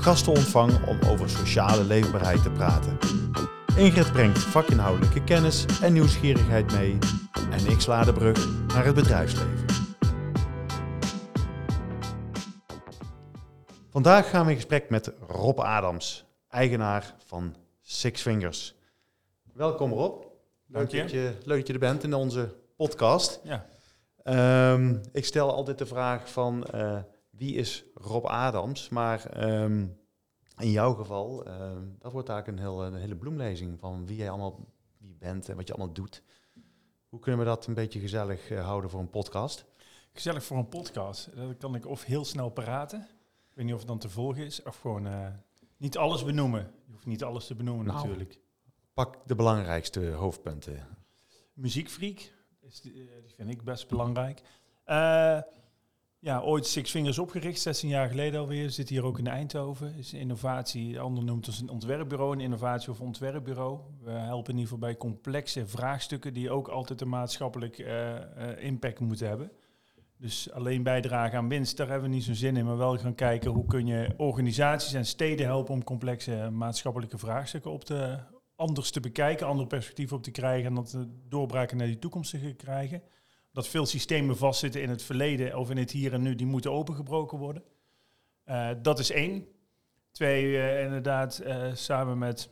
gasten ontvang om over sociale leefbaarheid te praten. Ingrid brengt vakinhoudelijke kennis en nieuwsgierigheid mee en ik sla de brug naar het bedrijfsleven. Vandaag gaan we in gesprek met Rob Adams, eigenaar van Six Fingers. Welkom Rob. Dank Leuk dat je, leuk dat je er bent in onze podcast. Ja. Ehm, ik stel altijd de vraag van eh, wie is Rob Adams? Maar ehm, in jouw geval, ehm, dat wordt eigenlijk een, heel, een hele bloemlezing van wie jij allemaal wie bent en wat je allemaal doet. Hoe kunnen we dat een beetje gezellig eh, houden voor een podcast? Gezellig voor een podcast. Dat kan ik of heel snel praten. Ik weet niet of het dan te volgen is. Of gewoon eh, niet alles benoemen. Je hoeft niet alles te benoemen Nou. natuurlijk. Pak de belangrijkste hoofdpunten. Muziekfreak. Is die, eh, die vind ik best belangrijk. Eh, ja, ooit Six Fingers opgericht, 16 jaar geleden alweer. Zit hier ook in Eindhoven. Is innovatie, de ander noemt ons een ontwerpbureau, een innovatie of ontwerpbureau. We helpen in ieder geval bij complexe vraagstukken die ook altijd een maatschappelijk eh, eh, impact moeten hebben. Dus alleen bijdragen aan winst, daar hebben we niet zo'n zin in. Maar wel gaan kijken hoe kun je organisaties en steden helpen om complexe maatschappelijke vraagstukken op te, anders te bekijken, andere perspectieven op te krijgen en dat doorbraken naar die toekomst te krijgen. Dat veel systemen vastzitten in het verleden of in het hier en nu, die moeten opengebroken worden. Eh, dat is één. Twee, eh, inderdaad, eh, samen met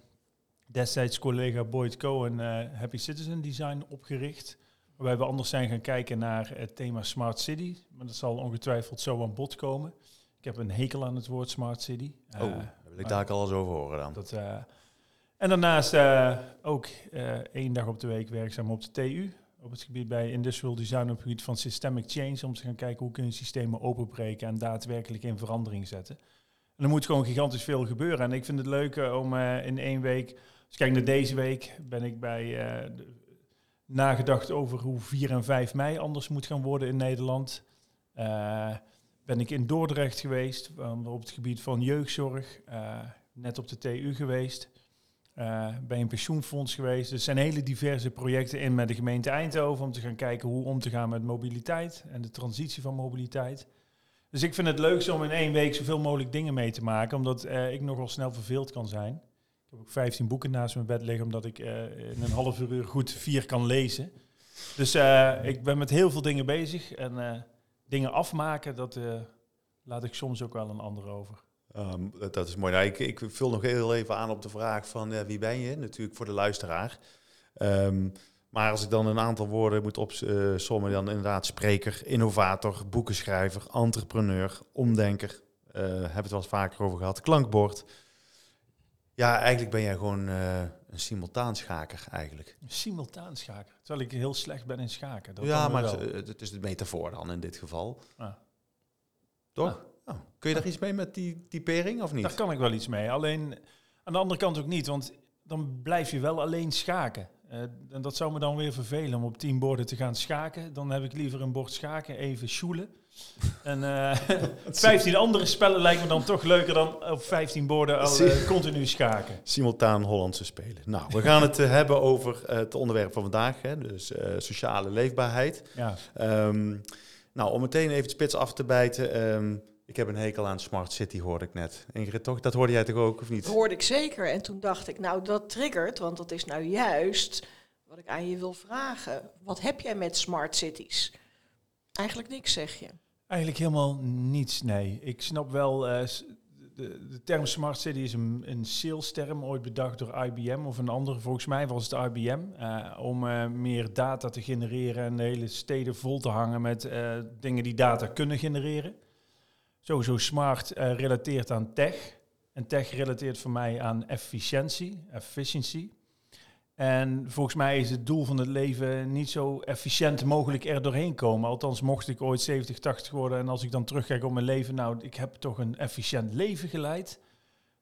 destijds collega Boyd Cohen Happy Citizen Design opgericht. Waarbij we anders zijn gaan kijken naar het thema Smart City. Maar dat zal ongetwijfeld zo aan bod komen. Ik heb een hekel aan het woord Smart City. oh, daar wil ik daar eens over horen dan. dat, en daarnaast ook één dag op de week werkzaam op de TU. Op het gebied bij Industrial Design op het gebied van Systemic Change. Om te gaan kijken hoe kun je systemen openbreken en daadwerkelijk in verandering zetten. En er moet gewoon gigantisch veel gebeuren. En ik vind het leuk eh, om eh, in één week... Als ik kijk naar deze week, ben ik bij eh, nagedacht over hoe 4 en 5 mei anders moet gaan worden in Nederland. Ben ik in Dordrecht geweest, op het gebied van jeugdzorg. net op de TU geweest. Eh, bij een pensioenfonds geweest. Dus zijn hele diverse projecten in met de gemeente Eindhoven om te gaan kijken hoe om te gaan met mobiliteit en de transitie van mobiliteit. Dus ik vind het leukste om in één week zoveel mogelijk dingen mee te maken, omdat eh, ik nogal snel verveeld kan zijn. Ik heb ook 15 boeken naast mijn bed liggen, omdat ik eh, in een half uur goed vier kan lezen. Dus ik ben met heel veel dingen bezig en dingen afmaken, dat laat ik soms ook wel een ander over. Ehm, dat- dat is mooi. Nou, ik, ik vul nog heel even aan op de vraag van eh, wie ben je? Natuurlijk voor de luisteraar. Ehm, maar als ik dan een aantal woorden moet opsommen, dan inderdaad spreker, innovator, boekenschrijver, entrepreneur, omdenker. eh hebben we het wel eens vaker over gehad. Klankbord. Ja, eigenlijk ben jij gewoon eh, een simultaanschaker eigenlijk. Simultaan schaken, terwijl ik heel slecht ben in schaken. Dat ja, maar het, het is de metafoor dan in dit geval. Ah. Toch? Oh, kun je daar iets mee met die typering of niet? Daar kan ik wel iets mee. Alleen aan de andere kant ook niet, want dan blijf je wel alleen schaken. Eh, en dat zou me dan weer vervelen om op tien borden te gaan schaken. Dan heb ik liever een bord schaken, even sjoelen. En eh 15 andere spellen lijkt me dan toch leuker dan op 15 borden al eh, continu schaken. Simultaan Hollandse Spelen. Nou, we gaan het hebben over het onderwerp van vandaag, hè, dus sociale leefbaarheid. Ja, Ehm, nou, om meteen even de spits af te bijten. ehm, ik heb een hekel aan Smart City, hoorde ik net. Ingrid, toch? Dat hoorde jij toch ook, of niet? Dat hoorde ik zeker. En toen dacht ik, nou dat triggert, want dat is nou juist wat ik aan je wil vragen. Wat heb jij met smart cities? Eigenlijk niks, zeg je. eigenlijk helemaal niets, nee. Ik snap wel, eh, de, de term smart city is een, een sales term, ooit bedacht door IBM of een andere. Volgens mij was het IBM, eh, om eh, meer data te genereren en de hele steden vol te hangen met eh, dingen die data kunnen genereren. Sowieso smart eh, relateert aan tech. En tech relateert voor mij aan efficiëntie, efficiency. En volgens mij is het doel van het leven niet zo efficiënt mogelijk er doorheen komen. Althans, mocht ik ooit 70, 80 worden en als ik dan terugkijk op mijn leven, nou, ik heb toch een efficiënt leven geleid.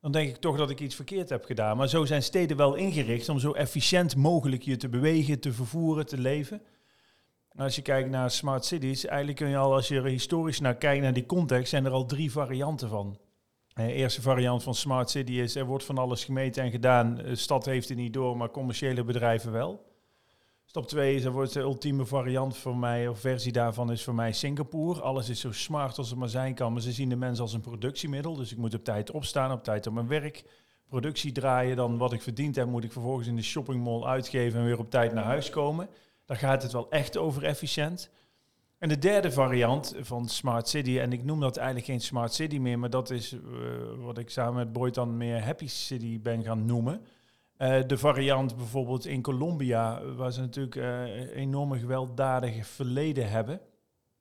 dan denk ik toch dat ik iets verkeerd heb gedaan. Maar zo zijn steden wel ingericht om zo efficiënt mogelijk je te bewegen, te vervoeren, te leven. Als je kijkt naar smart cities, eigenlijk kun je al, als je er historisch naar kijkt, naar die context, zijn er al drie varianten van. De eerste variant van smart city is, er wordt van alles gemeten en gedaan. De stad heeft het niet door, maar commerciële bedrijven wel. Stap 2 is, er wordt de ultieme variant voor mij, of versie daarvan is voor mij Singapore. Alles is zo smart als het maar zijn kan, maar ze zien de mensen als een productiemiddel. Dus ik moet op tijd opstaan, op tijd op mijn werk, productie draaien. Dan wat ik verdiend heb, moet ik vervolgens in de shoppingmall uitgeven en weer op tijd naar huis komen. Daar gaat het wel echt over efficiënt. En de derde variant van Smart City, en ik noem dat eigenlijk geen Smart City meer, maar dat is uh, wat ik samen met Boyd dan meer Happy City ben gaan noemen. Uh, de variant bijvoorbeeld in Colombia, waar ze natuurlijk uh, enorme gewelddadige verleden hebben,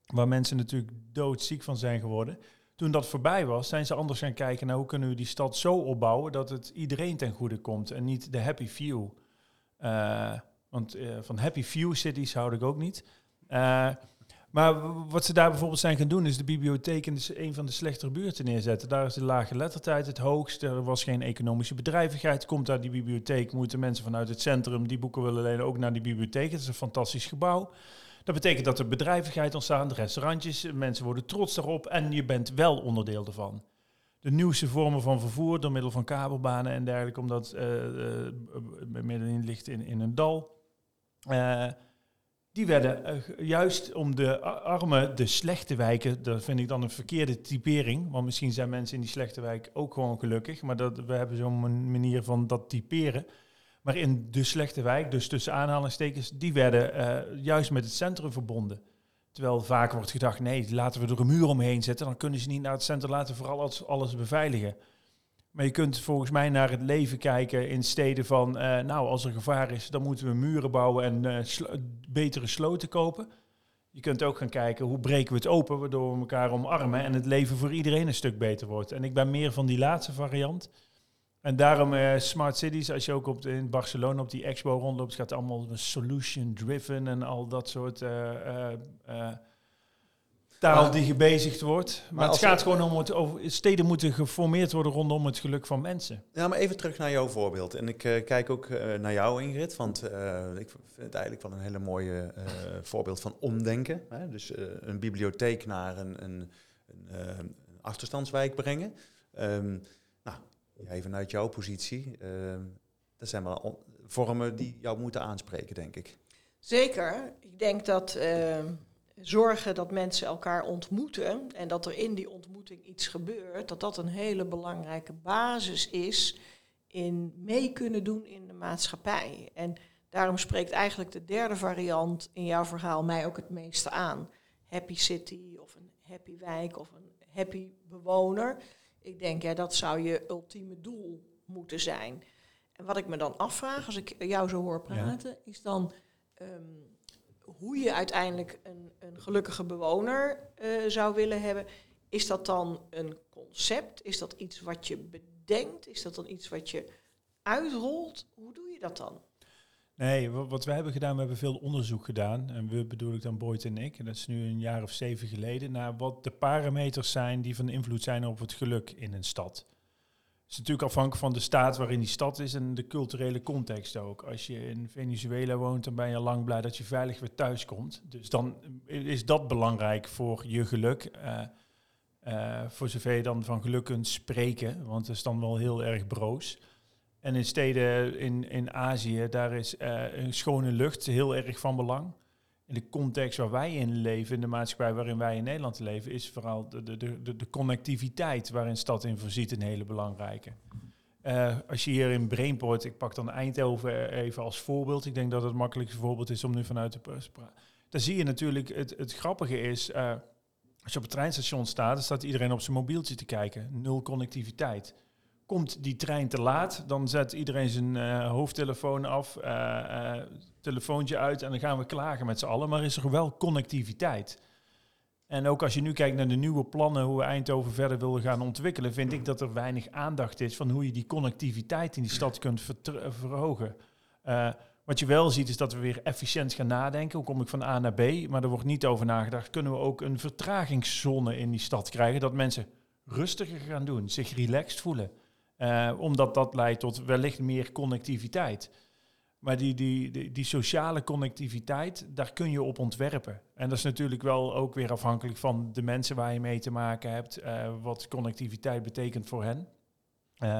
waar mensen natuurlijk doodziek van zijn geworden. Toen dat voorbij was, zijn ze anders gaan kijken naar hoe kunnen we die stad zo opbouwen dat het iedereen ten goede komt en niet de happy few. Want van happy few cities houd ik ook niet. Maar wat ze daar bijvoorbeeld zijn gaan doen, is de bibliotheek in een van de slechtere buurten neerzetten. Daar is de lage lettertijd het hoogst. Er was geen economische bedrijvigheid. Komt daar die bibliotheek, moeten mensen vanuit het centrum die boeken willen lenen ook naar die bibliotheek. Het is een fantastisch gebouw. Dat betekent dat er bedrijvigheid ontstaat, de restaurantjes, mensen worden trots daarop en je bent wel onderdeel ervan. De nieuwste vormen van vervoer door middel van kabelbanen en dergelijke, omdat uh, uh, middenin ligt in, in een dal. Uh, die werden uh, juist om de arme, de slechte wijken, dat vind ik dan een verkeerde typering. Want misschien zijn mensen in die slechte wijk ook gewoon gelukkig. Maar dat, we hebben zo'n manier van dat typeren. Maar in de slechte wijk, dus tussen aanhalingstekens, die werden uh, juist met het centrum verbonden. Terwijl vaak wordt gedacht, nee, laten we er een muur omheen zetten. Dan kunnen ze niet naar het centrum laten, vooral alles, alles beveiligen. Maar je kunt volgens mij naar het leven kijken in steden van, uh, nou, als er gevaar is, dan moeten we muren bouwen en sl betere sloten kopen. Je kunt ook gaan kijken hoe breken we het open, waardoor we elkaar omarmen en het leven voor iedereen een stuk beter wordt. En ik ben meer van die laatste variant. En daarom uh, smart cities, als je ook op in Barcelona op die expo rondloopt, gaat allemaal solution driven en al dat soort taal die gebezigd wordt. Maar, maar het gaat gewoon om het over. Steden moeten geformeerd worden rondom het geluk van mensen. Ja, maar even terug naar jouw voorbeeld. En ik uh, kijk ook uh, naar jou, Ingrid. Want uh, ik vind het eigenlijk wel een hele mooie voorbeeld van omdenken. Hè? Dus een bibliotheek naar een, een, een, een achterstandswijk brengen. Um, nou, even vanuit jouw positie. dat zijn wel vormen die jou moeten aanspreken, denk ik. Zeker. Ik denk dat zorgen dat mensen elkaar ontmoeten en dat er in die ontmoeting iets gebeurt, dat dat een hele belangrijke basis is in mee kunnen doen in de maatschappij. En daarom spreekt eigenlijk de derde variant in jouw verhaal mij ook het meeste aan. Happy city of een happy wijk of een happy bewoner. Ik denk, ja, dat zou je ultieme doel moeten zijn. En wat ik me dan afvraag, als ik jou zo hoor praten, ja. is dan um, hoe je uiteindelijk een, een gelukkige bewoner uh, zou willen hebben. Is dat dan een concept? Is dat iets wat je bedenkt? Is dat dan iets wat je uitrolt? Hoe doe je dat dan? Nee, wat wij hebben gedaan, we hebben veel onderzoek gedaan. En we bedoel ik dan Boyd en ik. En dat is nu een jaar of zeven geleden. Naar wat de parameters zijn die van invloed zijn op het geluk in een stad is natuurlijk afhankelijk van de staat waarin die stad is en de culturele context ook. Als je in Venezuela woont, dan ben je lang blij dat je veilig weer thuis komt. Dus dan is dat belangrijk voor je geluk. Uh, uh, voor zover je dan van geluk kunt spreken, want het is dan wel heel erg broos. En in steden in, in Azië, daar is uh, een schone lucht heel erg van belang de context waar wij in leven, in de maatschappij waarin wij in Nederland leven, is vooral de, de, de, de connectiviteit waarin stad in voorziet een hele belangrijke. Uh, als je hier in Brainport, ik pak dan Eindhoven even als voorbeeld. Ik denk dat het makkelijkste voorbeeld is om nu vanuit te praten. Dan zie je natuurlijk, het, het grappige is, uh, als je op het treinstation staat, dan staat iedereen op zijn mobieltje te kijken. Nul connectiviteit. Komt die trein te laat, dan zet iedereen zijn uh, hoofdtelefoon af, uh, telefoontje uit en dan gaan we klagen met z'n allen. Maar is er wel connectiviteit? En ook als je nu kijkt naar de nieuwe plannen, hoe we Eindhoven verder willen gaan ontwikkelen, vind ik dat er weinig aandacht is van hoe je die connectiviteit in die stad kunt verhogen. Wat je wel ziet is dat we weer efficiënt gaan nadenken. Hoe kom ik van A naar B? Maar er wordt niet over nagedacht. Kunnen we ook een vertragingszone in die stad krijgen? Dat mensen rustiger gaan doen, zich relaxed voelen. Uh, omdat dat leidt tot wellicht meer connectiviteit. Maar die, die, die, sociale connectiviteit, daar kun je op ontwerpen. En dat is natuurlijk wel ook weer afhankelijk van de mensen waar je mee te maken hebt, uh, wat connectiviteit betekent voor hen. Uh,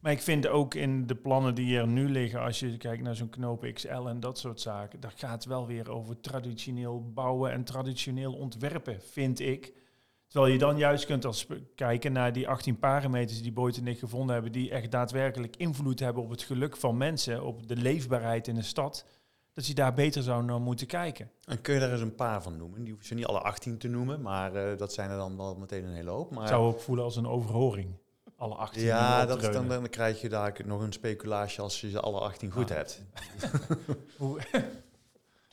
maar ik vind ook in de plannen die er nu liggen, als je kijkt naar zo'n knopen XL en dat soort zaken, daar gaat wel weer over traditioneel bouwen en traditioneel ontwerpen, vind ik. Terwijl je dan juist kunt als kijken naar die 18 parameters die Boyd en ik gevonden hebben, die echt daadwerkelijk invloed hebben op het geluk van mensen, op de leefbaarheid in de stad, dat je daar beter zou naar moeten kijken. En kun je daar eens een paar van noemen? Die hoef je niet alle 18 te noemen, maar uh, dat zijn er dan wel meteen een hele hoop. Maar... zou ook voelen als een overhoring. Alle 18. Ja, dat is dan, dan krijg je daar nog een speculatie als je ze alle 18 goed ah. hebt.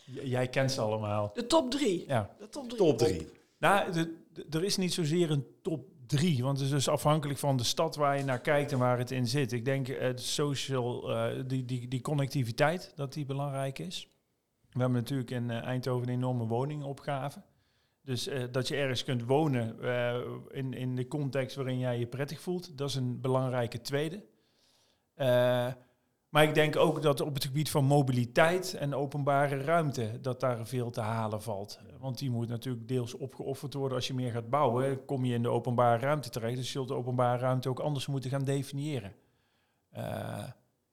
Jij kent ze allemaal. De top 3. Ja. De top 3. Top 3. Nou, de, er is niet zozeer een top 3, want het is dus afhankelijk van de stad waar je naar kijkt en waar het in zit. Ik denk uh, social, uh, die, die, die connectiviteit, dat die belangrijk is. We hebben natuurlijk in uh, Eindhoven een enorme woningopgave. Dus dat je ergens kunt wonen in, in de context waarin jij je prettig voelt, dat is een belangrijke tweede. Maar ik denk ook dat op het gebied van mobiliteit en openbare ruimte, dat daar veel te halen valt. Want die moet natuurlijk deels opgeofferd worden als je meer gaat bouwen. Kom je in de openbare ruimte terecht, dus je zult de openbare ruimte ook anders moeten gaan definiëren. Uh,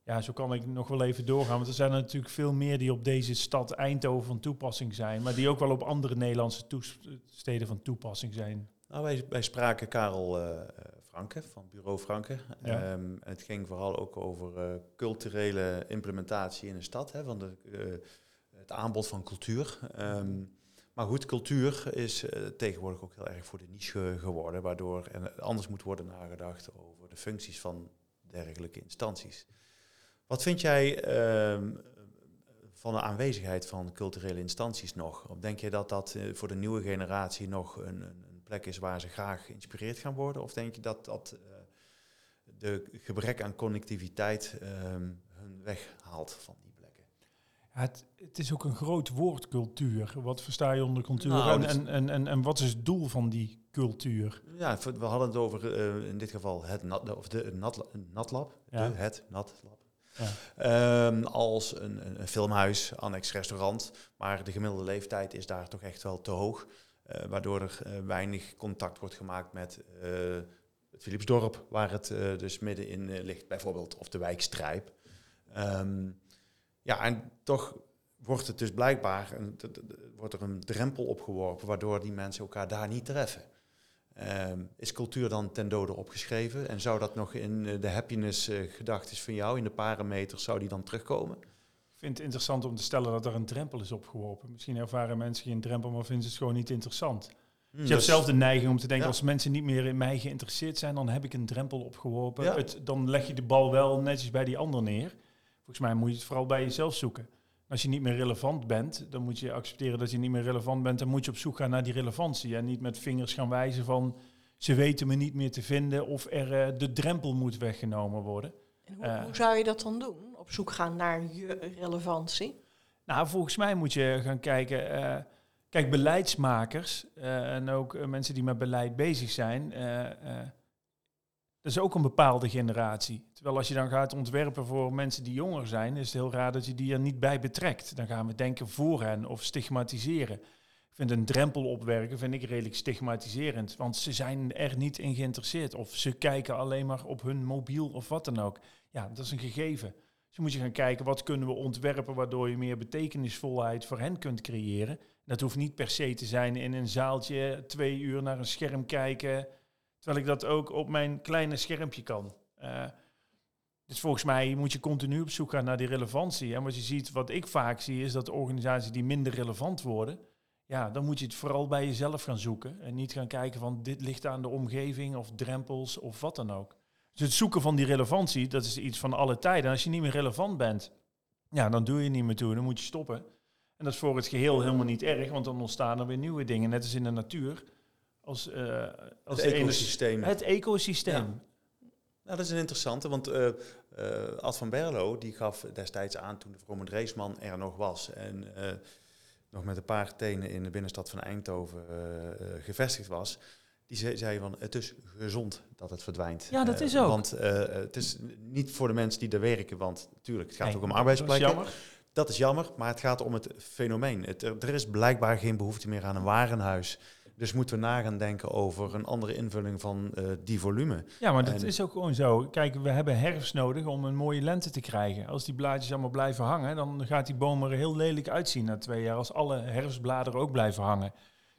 ja, zo kan ik nog wel even doorgaan. Want er zijn natuurlijk veel meer die op deze stad Eindhoven van toepassing zijn. Maar die ook wel op andere Nederlandse steden van toepassing zijn. Nou, wij, wij spraken Karel uh, Franke van Bureau Franke. Ehm, het ging vooral ook over uh, culturele implementatie in de stad, hè, van de, uh, het aanbod van cultuur. Um, maar goed, cultuur is uh, tegenwoordig ook heel erg voor de niche geworden, waardoor er anders moet worden nagedacht over de functies van dergelijke instanties. Wat vind jij um, van de aanwezigheid van culturele instanties nog? Of denk je dat dat voor de nieuwe generatie nog een, een plek is waar ze graag geïnspireerd gaan worden? Of denk je dat, dat uh, de gebrek aan connectiviteit um, hun weghaalt van die plekken? het, het, is ook een groot woord, cultuur. Wat versta je onder cultuur nou, en, en, en, en, wat is het doel van die cultuur? Ja, we hadden het over uh, in dit geval het nat, of de nat, natlab, ja. de, het natlab. Ja. Um, als een, een, filmhuis, annex restaurant. Maar de gemiddelde leeftijd is daar toch echt wel te hoog. Uh, waardoor er uh, weinig contact wordt gemaakt met uh, het Philipsdorp, waar het dus middenin ligt, bijvoorbeeld, of de wijkstrijp. Um, ja, en toch wordt het dus blijkbaar, een, wordt er een drempel opgeworpen, waardoor die mensen elkaar daar niet treffen. Um, is cultuur dan ten dode opgeschreven? En zou dat nog in de happiness-gedachtes van jou, in de parameters, zou die dan terugkomen? Vind het interessant om te stellen dat er een drempel is opgeworpen. Misschien ervaren mensen geen drempel, maar vinden ze het gewoon niet interessant. Hmm, dus je hebt zelf de neiging om te denken, als mensen niet meer in mij geïnteresseerd zijn, dan heb ik een drempel opgeworpen. Het, dan leg je de bal wel netjes bij die ander neer. Volgens mij moet je het vooral bij jezelf zoeken. Als je niet meer relevant bent, dan moet je accepteren dat je niet meer relevant bent. Dan moet je op zoek gaan naar die relevantie. En niet met vingers gaan wijzen van ze weten me niet meer te vinden of er uh, de drempel moet weggenomen worden. En hoe, uh, hoe zou je dat dan doen? Op zoek gaan naar je relevantie? Nou, volgens mij moet je gaan kijken. Uh, kijk, beleidsmakers uh, en ook uh, mensen die met beleid bezig zijn. dat is ook een bepaalde generatie. Terwijl als je dan gaat ontwerpen voor mensen die jonger zijn, is het heel raar dat je die er niet bij betrekt. Dan gaan we denken voor hen of stigmatiseren. Ik vind een drempel opwerken vind ik redelijk stigmatiserend. Want ze zijn er niet in geïnteresseerd. Of ze kijken alleen maar op hun mobiel of wat dan ook. Ja, dat is een gegeven. Dus moet je gaan kijken wat kunnen we ontwerpen waardoor je meer betekenisvolheid voor hen kunt creëren. Dat hoeft niet per se te zijn in een zaaltje twee uur naar een scherm kijken, terwijl ik dat ook op mijn kleine schermpje kan. Uh, dus volgens mij moet je continu op zoek gaan naar die relevantie. En wat je ziet, wat ik vaak zie, is dat organisaties die minder relevant worden, ja, dan moet je het vooral bij jezelf gaan zoeken. En niet gaan kijken van dit ligt aan de omgeving of drempels of wat dan ook. Dus het zoeken van die relevantie, dat is iets van alle tijden. En als je niet meer relevant bent, ja, dan doe je niet meer toe. Dan moet je stoppen. En dat is voor het geheel helemaal niet erg, want dan ontstaan er weer nieuwe dingen. Net als in de natuur. Als, uh, als het ecosysteem. Het ecosysteem. Nou, dat is een interessante, want uh, uh, Ad van Berlo die gaf destijds aan toen de Vrome Dreesman er nog was en nog met een paar tenen in de binnenstad van Eindhoven gevestigd was die zei, zei van het is gezond dat het verdwijnt. Ja, dat Eh, is ook. Want eh, het is niet voor de mensen die er werken, want natuurlijk, het gaat Nee, ook om Dat is arbeidsplekken. jammer. Dat is jammer, maar het gaat om het fenomeen. Het, er, is blijkbaar geen behoefte meer aan een warenhuis. Dus moeten we na gaan denken over een andere invulling van eh, die volume. Ja, maar dat En- is ook gewoon zo. Kijk, we hebben herfst nodig om een mooie lente te krijgen. Als die blaadjes allemaal blijven hangen, dan gaat die boom er heel lelijk uitzien na twee jaar. Als alle herfstbladeren ook blijven hangen.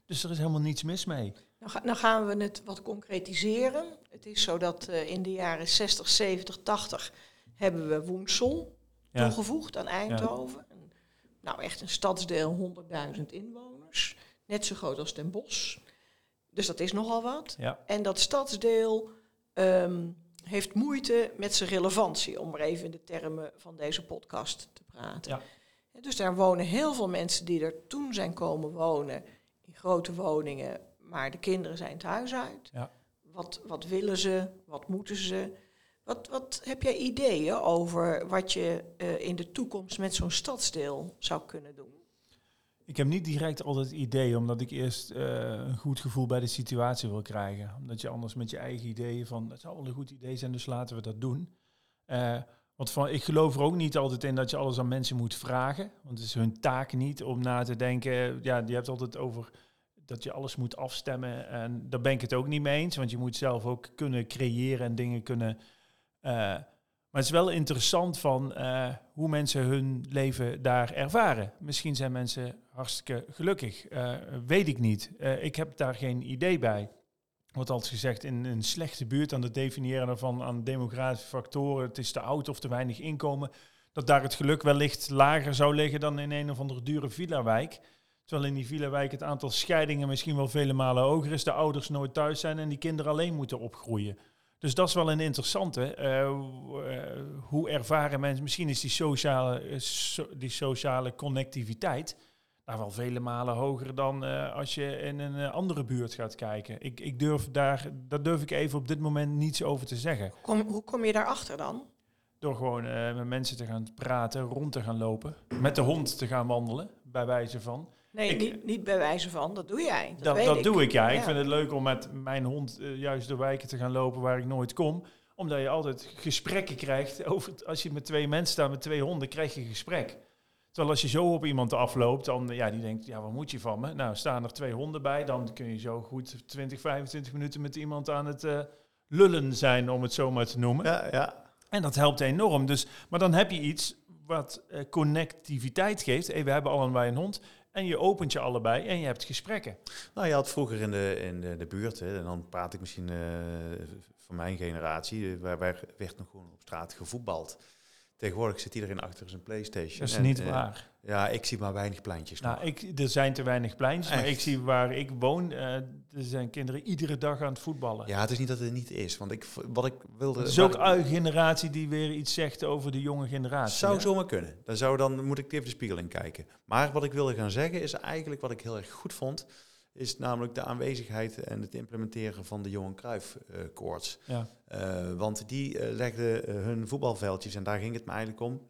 Dus er is helemaal niets mis mee. Nou, ga- gaan we het wat concretiseren. Het is zo dat eh, in de jaren 60, 70, 80 hebben we Woensel Ja. toegevoegd aan Eindhoven. Nou, echt een stadsdeel, 100.000 inwoners. Net zo groot als Den Bosch. Dus dat is nogal wat. Ja. En dat stadsdeel ehm, heeft moeite met zijn relevantie, om maar even in de termen van deze podcast te praten. Dus daar wonen heel veel mensen die er toen zijn komen wonen in grote woningen, maar de kinderen zijn thuis uit. Ja. Wat, wat willen ze? Wat moeten ze? Wat, wat heb jij ideeën over wat je eh, in de toekomst met zo'n stadsdeel zou kunnen doen? Ik heb niet direct altijd het idee, omdat ik eerst eh, een goed gevoel bij de situatie wil krijgen. Omdat je anders met je eigen ideeën van, het zou wel een goed idee zijn, dus laten we dat doen. Eh, want van, ik geloof er ook niet altijd in dat je alles aan mensen moet vragen. Want het is hun taak niet om na te denken. Ja, je hebt altijd over dat je alles moet afstemmen. En daar ben ik het ook niet mee eens. Want je moet zelf ook kunnen creëren en dingen kunnen. eh, maar het is wel interessant van eh, hoe mensen hun leven daar ervaren. Misschien zijn mensen hartstikke gelukkig. eh, weet ik niet. Ik heb daar geen idee bij. Wordt altijd gezegd in een slechte buurt aan het definiëren daarvan aan demografische factoren. Het is te oud of te weinig inkomen. Dat daar het geluk wellicht lager zou liggen dan in een of andere dure villa-wijk. Terwijl in die villa-wijk het aantal scheidingen misschien wel vele malen hoger is. De ouders nooit thuis zijn en die kinderen alleen moeten opgroeien. Dus dat is wel een interessante. eh, eh, hoe ervaren mensen, misschien is die sociale, eh, so- die sociale connectiviteit daar wel vele malen hoger dan als je in een andere buurt gaat kijken. Ik, ik durf daar, daar durf ik even op dit moment niets over te zeggen. Kom, hoe kom je daarachter dan? Door gewoon met mensen te gaan praten, rond te gaan lopen, met de hond te gaan wandelen, bij wijze van. Nee, Ik- niet, niet bij wijze van, dat doe jij. Dat, Dat, weet dat ik. doe ik, ja. Ik vind het leuk om met mijn hond eh, juist door wijken te gaan lopen waar ik nooit kom. Omdat je altijd gesprekken krijgt. Over, het- als je met twee mensen staat, met twee honden, krijg je gesprek. Terwijl als je zo op iemand afloopt, dan ja, die denkt, ja, wat moet je van me? Nou, staan er twee honden bij, dan kun je zo goed 20, 25 minuten met iemand aan het eh, lullen zijn, om het zo maar te noemen. Ja, ja. En dat helpt enorm. Dus, maar dan heb je iets wat eh, connectiviteit geeft. Hey, we hebben allebei een hond. En je opent je allebei en je hebt gesprekken. Nou, je had vroeger in de, in de, de buurt, hè, en dan praat ik misschien eh, van mijn generatie, eh, waar, waar werd nog gewoon op straat gevoetbald. Tegenwoordig zit iedereen achter zijn Playstation. Dat is En, niet eh, waar. Ja, ik zie maar weinig pleintjes nog. Nou, ik, er zijn te weinig pleintjes, maar ik zie waar ik woon, eh, er zijn kinderen iedere dag aan het voetballen. Ja, het is niet dat het niet is, want ik, wat ik wilde... Het is ook ik- een generatie die weer iets zegt over de jonge generatie. zou hè? zomaar kunnen. Dan, zou, dan moet ik even de spiegel in kijken. Maar wat ik wilde gaan zeggen is eigenlijk wat ik heel erg goed vond, is namelijk de aanwezigheid en het implementeren van de Johan Cruijff koorts. Ja. Eh, want die legden hun voetbalveldjes, en daar ging het me eigenlijk om,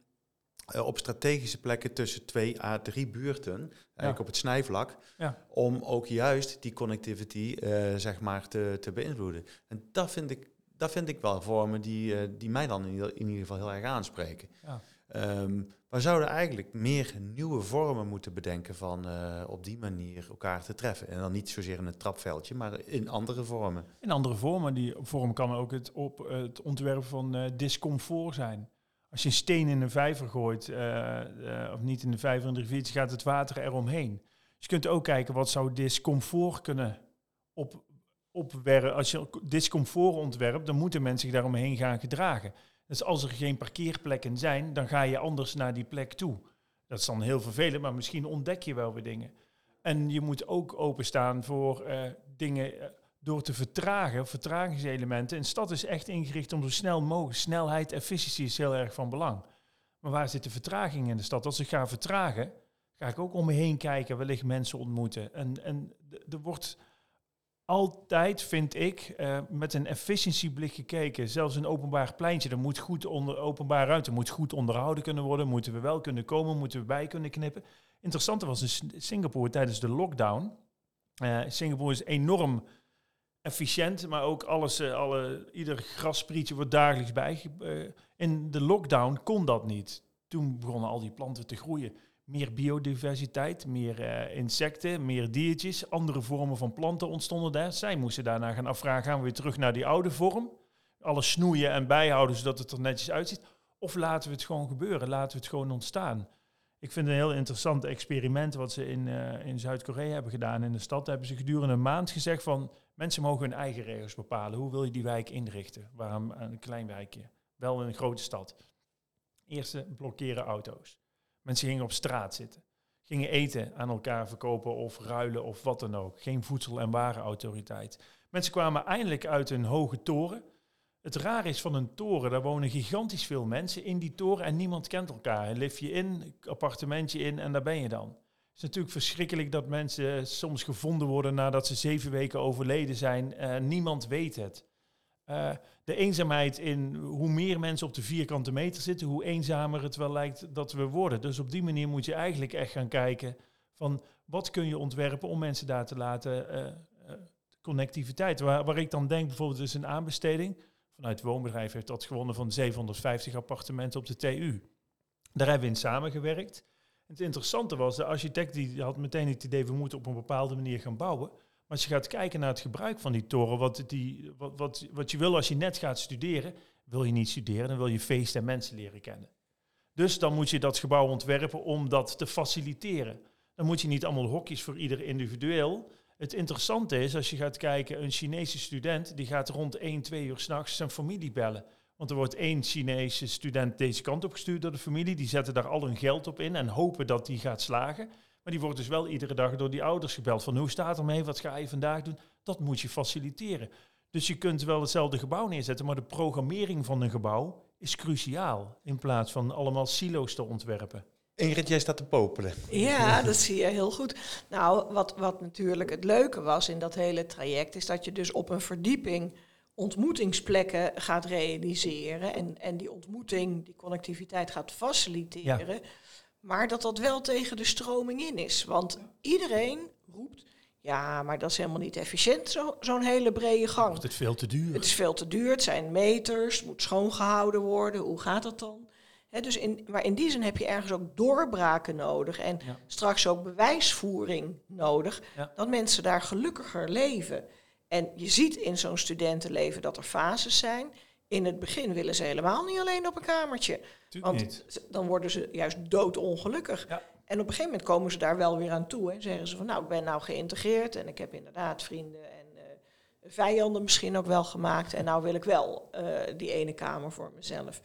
eh, op strategische plekken tussen twee à drie buurten, eigenlijk Ja. op het snijvlak, Ja. om ook juist die connectivity eh, zeg maar te, te beïnvloeden. En dat vind ik, dat vind ik wel vormen die, eh, die mij dan in ieder, in ieder geval heel erg aanspreken. Ja. Ehm, we zouden eigenlijk meer nieuwe vormen moeten bedenken van eh, op die manier elkaar te treffen. En dan niet zozeer in een trapveldje, maar in andere vormen. In andere vormen. Die vorm kan ook het, op, het ontwerpen van eh, discomfort zijn. Als je een steen in een vijver gooit, eh, eh, of niet in de vijver in de riviertje, gaat het water eromheen. Dus je kunt ook kijken wat zou discomfort kunnen op, opwerpen. Als je discomfort ontwerpt, dan moeten mensen zich daaromheen gaan gedragen. Dus als er geen parkeerplekken zijn, dan ga je anders naar die plek toe. Dat is dan heel vervelend, maar misschien ontdek je wel weer dingen. En je moet ook openstaan voor eh, dingen door te vertragen, vertragingselementen. Een stad is echt ingericht om zo snel mogelijk. Snelheid, efficiëntie is heel erg van belang. Maar waar zit de vertraging in de stad? Als ik ga vertragen, ga ik ook om me heen kijken, wellicht mensen ontmoeten. En, en er wordt altijd, vind ik, eh, met een efficiëntieblik gekeken. Zelfs een openbaar pleintje, dat moet goed onder openbaar ruimte, moet goed onderhouden kunnen worden. Moeten we wel kunnen komen, moeten we bij kunnen knippen. Interessante was in Singapore tijdens de lockdown. Eh, Singapore is enorm efficiënt, maar ook alles, eh, alle, ieder grassprietje wordt dagelijks bij. eh, in de lockdown kon dat niet. Toen begonnen al die planten te groeien. Meer biodiversiteit, meer eh, insecten, meer diertjes, andere vormen van planten ontstonden daar. Zij moesten daarna gaan afvragen, gaan we weer terug naar die oude vorm? Alles snoeien en bijhouden zodat het er netjes uitziet. Of laten we het gewoon gebeuren, laten we het gewoon ontstaan. Ik vind het een heel interessant experiment wat ze in, in Zuid-Korea hebben gedaan. In de stad hebben ze gedurende een maand gezegd van... mensen mogen hun eigen regels bepalen. Hoe wil je die wijk inrichten? Waarom een klein wijkje? Wel een grote stad. Eerste, blokkeren auto's. Mensen gingen op straat zitten. Gingen eten aan elkaar verkopen of ruilen of wat dan ook. Geen voedsel- en warenautoriteit. Mensen kwamen eindelijk uit een hoge toren. Het raar is van een toren, daar wonen gigantisch veel mensen in die toren en niemand kent elkaar. Een liftje in, appartementje in en daar ben je dan. Het is natuurlijk verschrikkelijk dat mensen soms gevonden worden nadat ze zeven weken overleden zijn. Uh, niemand weet het. Uh, de eenzaamheid in hoe meer mensen op de vierkante meter zitten, hoe eenzamer het wel lijkt dat we worden. Dus op die manier moet je eigenlijk echt gaan kijken van wat kun je ontwerpen om mensen daar te laten uh, connectiviteit. Waar, waar, ik dan denk bijvoorbeeld is een aanbesteding. Vanuit het woonbedrijf heeft dat gewonnen van 750 appartementen op de TU. Daar hebben we in samengewerkt. Het interessante was, de architect die had meteen het idee, we moeten op een bepaalde manier gaan bouwen. Maar als je gaat kijken naar het gebruik van die toren, wat, die, wat, wat, wat je wil als je net gaat studeren, wil je niet studeren, dan wil je feesten en mensen leren kennen. Dus dan moet je dat gebouw ontwerpen om dat te faciliteren. Dan moet je niet allemaal hokjes voor ieder individueel. Het interessante is, als je gaat kijken, een Chinese student, die gaat rond 1, 2 uur s'nachts zijn familie bellen. Want er wordt één Chinese student deze kant op gestuurd door de familie. Die zetten daar al hun geld op in en hopen dat die gaat slagen. Maar die wordt dus wel iedere dag door die ouders gebeld van hoe staat het ermee, wat ga je vandaag doen? Dat moet je faciliteren. Dus je kunt wel hetzelfde gebouw neerzetten, maar de programmering van een gebouw is cruciaal. In plaats van allemaal silo's te ontwerpen. Ingrid, jij staat te popelen. Ja, dat zie je heel goed. Nou, wat, wat natuurlijk het leuke was in dat hele traject, is dat je dus op een verdieping ontmoetingsplekken gaat realiseren en, en die ontmoeting, die connectiviteit gaat faciliteren. Ja. Maar dat dat wel tegen de stroming in is. Want iedereen roept, ja, maar dat is helemaal niet efficiënt, zo, zo'n hele brede gang. Het is veel te duur. Het is veel te duur, het zijn meters, het moet schoongehouden worden. Hoe gaat dat dan? He, dus in, maar in die zin heb je ergens ook doorbraken nodig en ja. straks ook bewijsvoering nodig, ja. dat mensen daar gelukkiger leven. En je ziet in zo'n studentenleven dat er fases zijn. In het begin willen ze helemaal niet alleen op een kamertje. Tuurlijk want niet. dan worden ze juist doodongelukkig. Ja. En op een gegeven moment komen ze daar wel weer aan toe. En zeggen ze van nou, ik ben nou geïntegreerd en ik heb inderdaad vrienden en uh, vijanden misschien ook wel gemaakt. En nou wil ik wel uh, die ene kamer voor mezelf.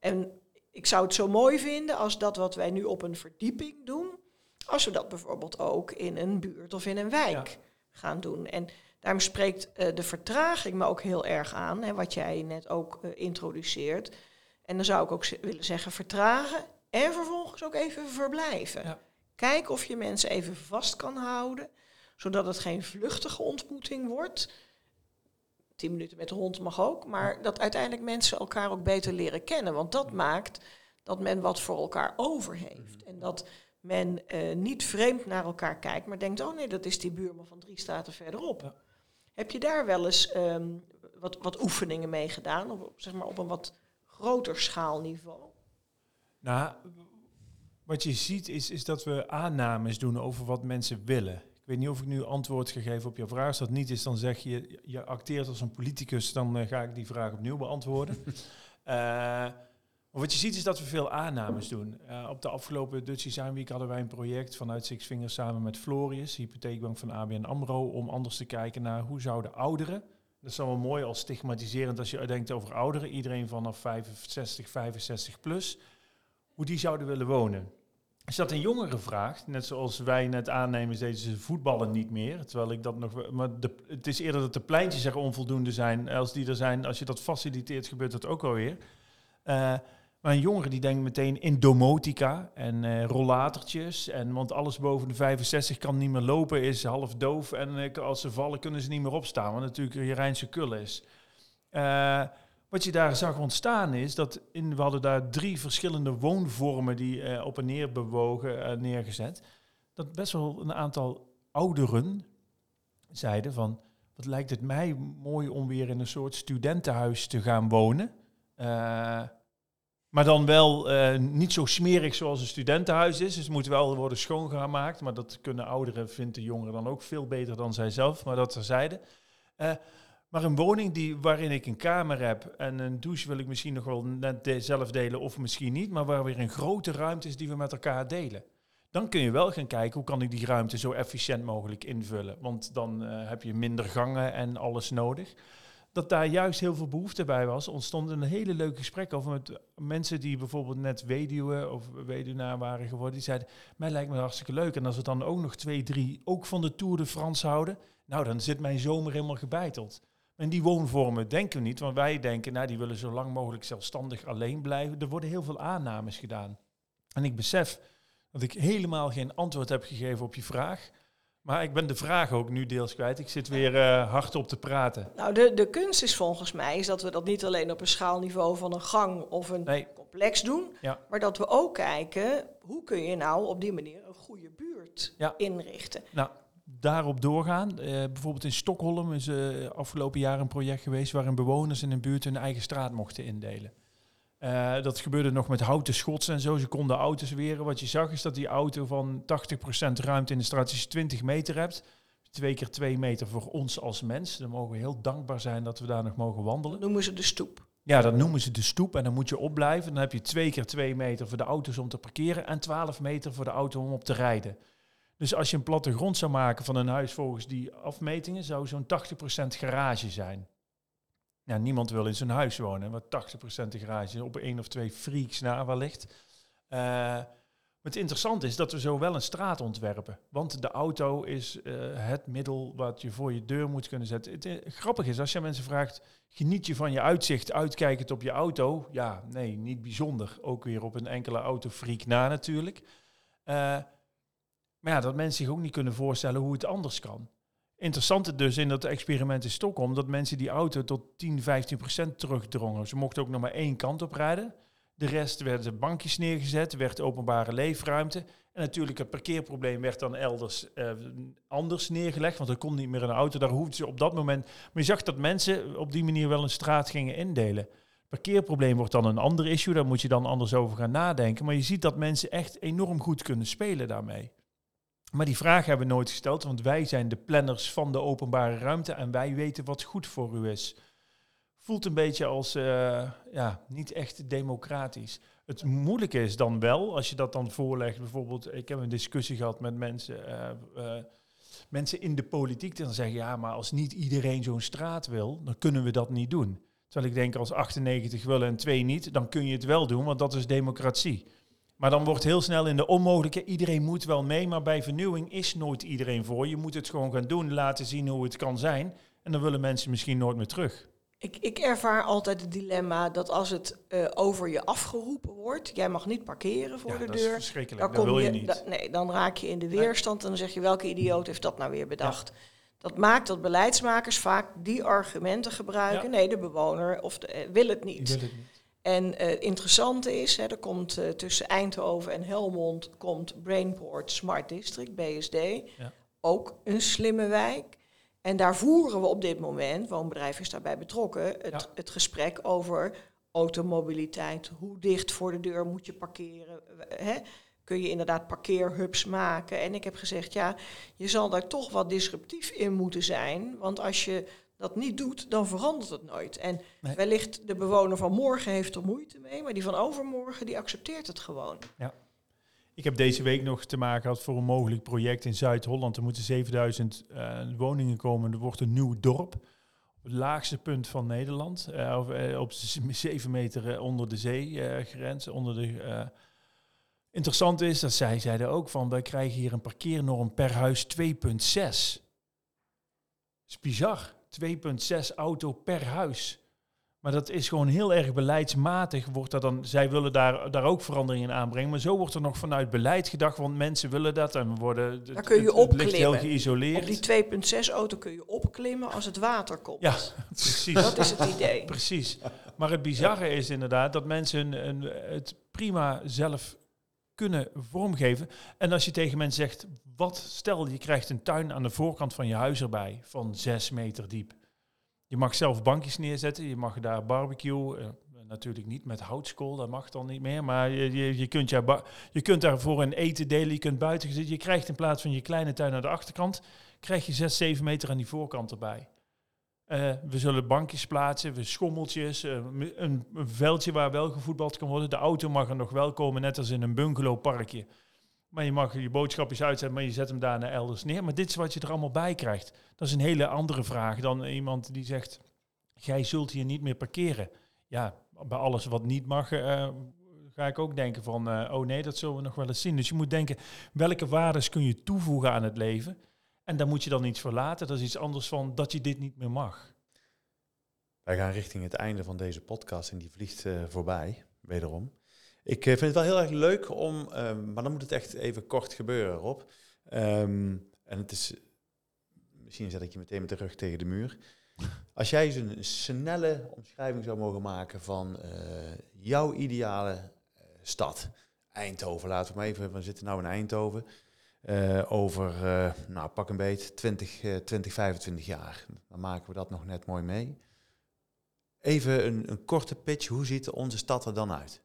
En ik zou het zo mooi vinden als dat wat wij nu op een verdieping doen, als we dat bijvoorbeeld ook in een buurt of in een wijk ja. gaan doen. En daarom spreekt uh, de vertraging me ook heel erg aan, hè, wat jij net ook uh, introduceert. En dan zou ik ook willen zeggen vertragen en vervolgens ook even verblijven. Ja. Kijk of je mensen even vast kan houden, zodat het geen vluchtige ontmoeting wordt. Tien minuten met de hond mag ook, maar dat uiteindelijk mensen elkaar ook beter leren kennen. Want dat maakt dat men wat voor elkaar over heeft. En dat men uh, niet vreemd naar elkaar kijkt, maar denkt, oh nee, dat is die buurman van drie staten verderop. Ja. Heb je daar wel eens um, wat, wat oefeningen mee gedaan, op, zeg maar op een wat groter schaalniveau? Nou, wat je ziet is, is dat we aannames doen over wat mensen willen. Ik weet niet of ik nu antwoord gegeven op je vraag. Als dat niet is, dan zeg je, je acteert als een politicus, dan uh, ga ik die vraag opnieuw beantwoorden. uh, wat je ziet is dat we veel aannames doen. Uh, op de afgelopen Dutch Design Week hadden wij een project vanuit Six Fingers samen met Florius, hypotheekbank van ABN AMRO, om anders te kijken naar hoe zouden ouderen, dat is wel mooi als stigmatiserend als je denkt over ouderen, iedereen vanaf 65, 65 plus, hoe die zouden willen wonen. Als dat een jongere vraagt, net zoals wij net aannemen, deden ze voetballen niet meer. Terwijl ik dat nog. Maar de, het is eerder dat de pleintjes er onvoldoende zijn. Als die er zijn, als je dat faciliteert, gebeurt dat ook alweer. Uh, maar een jongere die denkt meteen in domotica en uh, rollatertjes. En, want alles boven de 65 kan niet meer lopen, is half doof. En uh, als ze vallen, kunnen ze niet meer opstaan. Wat natuurlijk een Rijnse kul is. Uh, wat je daar zag ontstaan is dat in, we hadden daar drie verschillende woonvormen die op en neer bewogen, neergezet. Dat best wel een aantal ouderen zeiden van, wat lijkt het mij mooi om weer in een soort studentenhuis te gaan wonen. Maar dan wel uh, niet zo smerig zoals een studentenhuis is. Dus het moet wel worden schoongemaakt. Maar dat kunnen ouderen, vindt de jongeren dan ook veel beter dan zijzelf. Maar dat terzijde. Uh, maar een woning die, waarin ik een kamer heb en een douche wil ik misschien nog wel net zelf delen of misschien niet. Maar waar weer een grote ruimte is die we met elkaar delen. Dan kun je wel gaan kijken hoe kan ik die ruimte zo efficiënt mogelijk invullen. Want dan uh, heb je minder gangen en alles nodig dat daar juist heel veel behoefte bij was. Ontstond een hele leuke gesprek over met mensen die bijvoorbeeld net weduwe of weduwnaar waren geworden. Die zeiden, mij lijkt me hartstikke leuk. En als we dan ook nog twee, drie ook van de Tour de France houden, nou dan zit mijn zomer helemaal gebeiteld. En die woonvormen denken we niet, want wij denken, nou die willen zo lang mogelijk zelfstandig alleen blijven. Er worden heel veel aannames gedaan. En ik besef dat ik helemaal geen antwoord heb gegeven op je vraag. Maar ik ben de vraag ook nu deels kwijt. Ik zit weer uh, hard op te praten. Nou, de, de kunst is volgens mij is dat we dat niet alleen op een schaalniveau van een gang of een complex doen. Maar dat we ook kijken, hoe kun je nou op die manier een goede buurt inrichten. Nou, daarop doorgaan. Uh, bijvoorbeeld in Stockholm is uh, afgelopen jaar een project geweest... waarin bewoners in een buurt hun eigen straat mochten indelen. Uh, dat gebeurde nog met houten schots en zo. Ze konden auto's weren. Wat je zag is dat die auto van 80% ruimte in de straat, als je 20 meter hebt, twee keer twee meter voor ons als mens. Dan mogen we heel dankbaar zijn dat we daar nog mogen wandelen. Dat noemen ze de stoep. Ja, dat noemen ze de stoep. En dan moet je opblijven. Dan heb je twee keer twee meter voor de auto's om te parkeren en 12 meter voor de auto om op te rijden. Dus als je een plattegrond zou maken van een huis volgens die afmetingen, zou zo'n 80% garage zijn ja, niemand wil in zijn huis wonen, wat 80% de garage op één of twee freaks na wellicht. Uh, het interessante is dat we zo wel een straat ontwerpen. Want de auto is uh, het middel wat je voor je deur moet kunnen zetten. Het, uh, grappig is, als je mensen vraagt, geniet je van je uitzicht uitkijkend op je auto? Ja, nee, niet bijzonder. Ook weer op een enkele autofreak na natuurlijk. maar ja, dat mensen zich ook niet kunnen voorstellen hoe het anders kan. Interessant dus in dat experiment in Stockholm, dat mensen die auto tot 10, 15 procent terugdrongen. Ze mochten ook nog maar één kant op rijden. De rest werden bankjes neergezet, werd openbare leefruimte. En natuurlijk het parkeerprobleem werd dan elders uh, anders neergelegd, want er kon niet meer een auto. Daar hoefden ze op dat moment... Maar je zag dat mensen op die manier wel een straat gingen indelen. Parkeerprobleem wordt dan een ander issue, daar moet je dan anders over gaan nadenken. Maar je ziet dat mensen echt enorm goed kunnen spelen daarmee. Maar die vraag hebben we nooit gesteld, want wij zijn de planners van de openbare ruimte en wij weten wat goed voor u is. Voelt een beetje als uh, ja, niet echt democratisch. Het moeilijke is dan wel, als je dat dan voorlegt, bijvoorbeeld, ik heb een discussie gehad met mensen, uh, uh, mensen in de politiek, die dan zeggen, ja, maar als niet iedereen zo'n straat wil, dan kunnen we dat niet doen. Terwijl ik denk, als 98 willen en 2 niet, dan kun je het wel doen, want dat is democratie. Maar dan wordt heel snel in de onmogelijke, iedereen moet wel mee, maar bij vernieuwing is nooit iedereen voor. Je moet het gewoon gaan doen, laten zien hoe het kan zijn. En dan willen mensen misschien nooit meer terug. Ik, ik ervaar altijd het dilemma dat als het uh, over je afgeroepen wordt, jij mag niet parkeren voor ja, de dat deur. Is verschrikkelijk. Dan, wil je, je niet. Da, nee, dan raak je in de weerstand en dan zeg je welke idioot heeft dat nou weer bedacht. Ja. Dat maakt dat beleidsmakers vaak die argumenten gebruiken. Ja. Nee, de bewoner of de, uh, wil het niet. Wil het niet. En uh, het interessante is, hè, er komt uh, tussen Eindhoven en Helmond komt Brainport Smart District, BSD, ja. ook een slimme wijk. En daar voeren we op dit moment, woonbedrijf is daarbij betrokken, het, ja. het gesprek over automobiliteit. Hoe dicht voor de deur moet je parkeren? Hè? Kun je inderdaad parkeerhubs maken? En ik heb gezegd, ja, je zal daar toch wat disruptief in moeten zijn. Want als je dat niet doet, dan verandert het nooit. En nee. wellicht de bewoner van morgen heeft er moeite mee, maar die van overmorgen, die accepteert het gewoon. Ja. Ik heb deze week nog te maken gehad voor een mogelijk project in Zuid-Holland. Er moeten 7000 uh, woningen komen. Er wordt een nieuw dorp. Op het laagste punt van Nederland. Uh, op, uh, op 7 meter onder de zeegrens. onder de, interessant is dat zij zeiden ook van... wij krijgen hier een parkeernorm per huis 2,6. Dat is bizar. 2,6 auto per huis. Maar dat is gewoon heel erg beleidsmatig. Wordt dat dan, zij willen daar, daar ook veranderingen in aanbrengen. Maar zo wordt er nog vanuit beleid gedacht, want mensen willen dat en we worden. Daar kun je het, het heel geïsoleerd. Op die 2,6 auto kun je opklimmen als het water komt. Ja, precies. dat is het idee. Precies. Maar het bizarre is inderdaad dat mensen het prima zelf kunnen vormgeven. En als je tegen mensen zegt, wat stel je krijgt een tuin aan de voorkant van je huis erbij van zes meter diep. Je mag zelf bankjes neerzetten, je mag daar barbecue, uh, natuurlijk niet met houtskool, dat mag dan niet meer. Maar je, je, je, kunt, je, je kunt daarvoor een eten delen, je kunt buiten zitten. Je krijgt in plaats van je kleine tuin aan de achterkant, krijg je 6, 7 meter aan die voorkant erbij. Uh, we zullen bankjes plaatsen, we schommeltjes, uh, een, veldje waar wel gevoetbald kan worden. De auto mag er nog wel komen, net als in een bungalowparkje. Maar je mag je boodschapjes uitzetten, maar je zet hem daarna elders neer. Maar dit is wat je er allemaal bij krijgt. Dat is een hele andere vraag dan iemand die zegt, jij zult hier niet meer parkeren. Ja, bij alles wat niet mag, uh, ga ik ook denken van, oh nee, dat zullen we nog wel eens zien. Dus je moet denken, welke waardes kun je toevoegen aan het leven? En daar moet je dan iets voor laten. Dat is iets anders van dat je dit niet meer mag. Wij gaan richting het einde van deze podcast en die vliegt uh, voorbij, wederom. Ik vind het wel heel erg leuk om, ehm, maar dan moet het echt even kort gebeuren, Rob. Um, en het is, misschien zet ik je meteen met de rug tegen de muur. Als jij eens een snelle omschrijving zou mogen maken van uh, jouw ideale stad, Eindhoven, laten we maar even, we zitten nu in Eindhoven, uh, over, nou pak een beet, 20, 20, 25 jaar. Dan maken we dat nog net mooi mee. Even een, een korte pitch, hoe ziet onze stad er dan uit?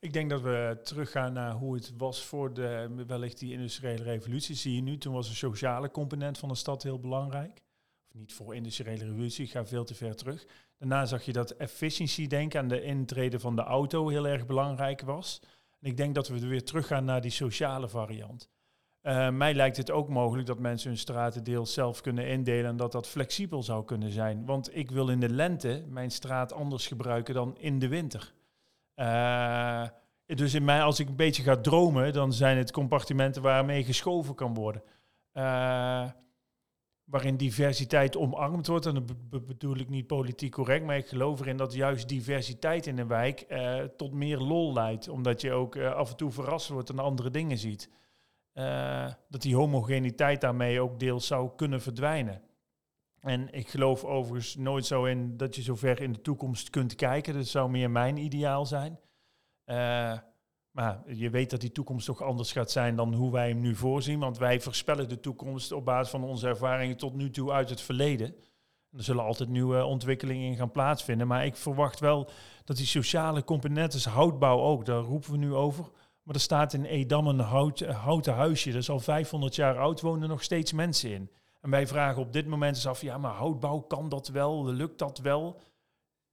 Ik denk dat we teruggaan naar hoe het was voor de, wellicht die industriële revolutie. Zie je nu, toen was de sociale component van de stad heel belangrijk niet voor industriële revolutie, ik ga veel te ver terug. Daarna zag je dat efficiëntie denken aan de intrede van de auto heel erg belangrijk was. En ik denk dat we weer teruggaan naar die sociale variant. Uh, mij lijkt het ook mogelijk dat mensen hun straten deels zelf kunnen indelen en dat dat flexibel zou kunnen zijn. Want ik wil in de lente mijn straat anders gebruiken dan in de winter. Uh, dus in mij, als ik een beetje ga dromen, dan zijn het compartimenten waarmee geschoven kan worden. Uh, waarin diversiteit omarmd wordt. En dat bedoel ik niet politiek correct, maar ik geloof erin dat juist diversiteit in een wijk eh, tot meer lol leidt. Omdat je ook eh, af en toe verrast wordt en andere dingen ziet. Uh, dat die homogeniteit daarmee ook deels zou kunnen verdwijnen. En ik geloof overigens nooit zo in dat je zo ver in de toekomst kunt kijken. Dat zou meer mijn ideaal zijn. Maar je weet dat die toekomst toch anders gaat zijn dan hoe wij hem nu voorzien. Want wij voorspellen de toekomst op basis van onze ervaringen tot nu toe uit het verleden. er zullen altijd nieuwe ontwikkelingen in gaan plaatsvinden. Maar ik verwacht wel dat die sociale componenten, houtbouw ook, daar roepen we nu over. Maar er staat in Edam een hout, houten huisje. Dat is al 500 jaar oud, wonen nog steeds mensen in. En wij vragen op dit moment eens af, ja, maar houtbouw, kan dat wel? Lukt dat wel?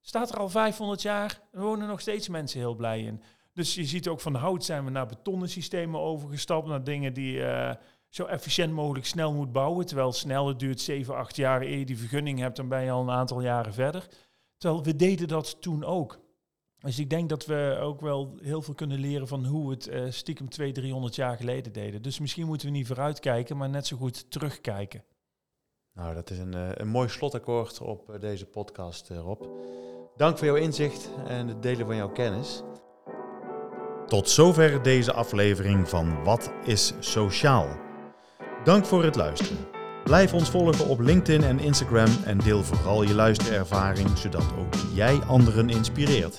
Staat er al 500 jaar, wonen nog steeds mensen heel blij in. Dus je ziet ook van hout zijn we naar betonnen systemen overgestapt, naar dingen die uh, zo efficiënt mogelijk snel moet bouwen. Terwijl snel, het duurt 7, 8 jaar eer je die vergunning hebt, dan ben je al een aantal jaren verder. Terwijl we deden dat toen ook. Dus ik denk dat we ook wel heel veel kunnen leren van hoe we het uh, stiekem 200, 300 jaar geleden deden. Dus misschien moeten we niet vooruitkijken, maar net zo goed terugkijken. Nou, dat is een, uh, een mooi slotakkoord op deze podcast, Rob. Dank voor jouw inzicht en het delen van jouw kennis. Tot zover deze aflevering van Wat is Sociaal? Dank voor het luisteren. Blijf ons volgen op LinkedIn en Instagram en deel vooral je luisterervaring, zodat ook jij anderen inspireert.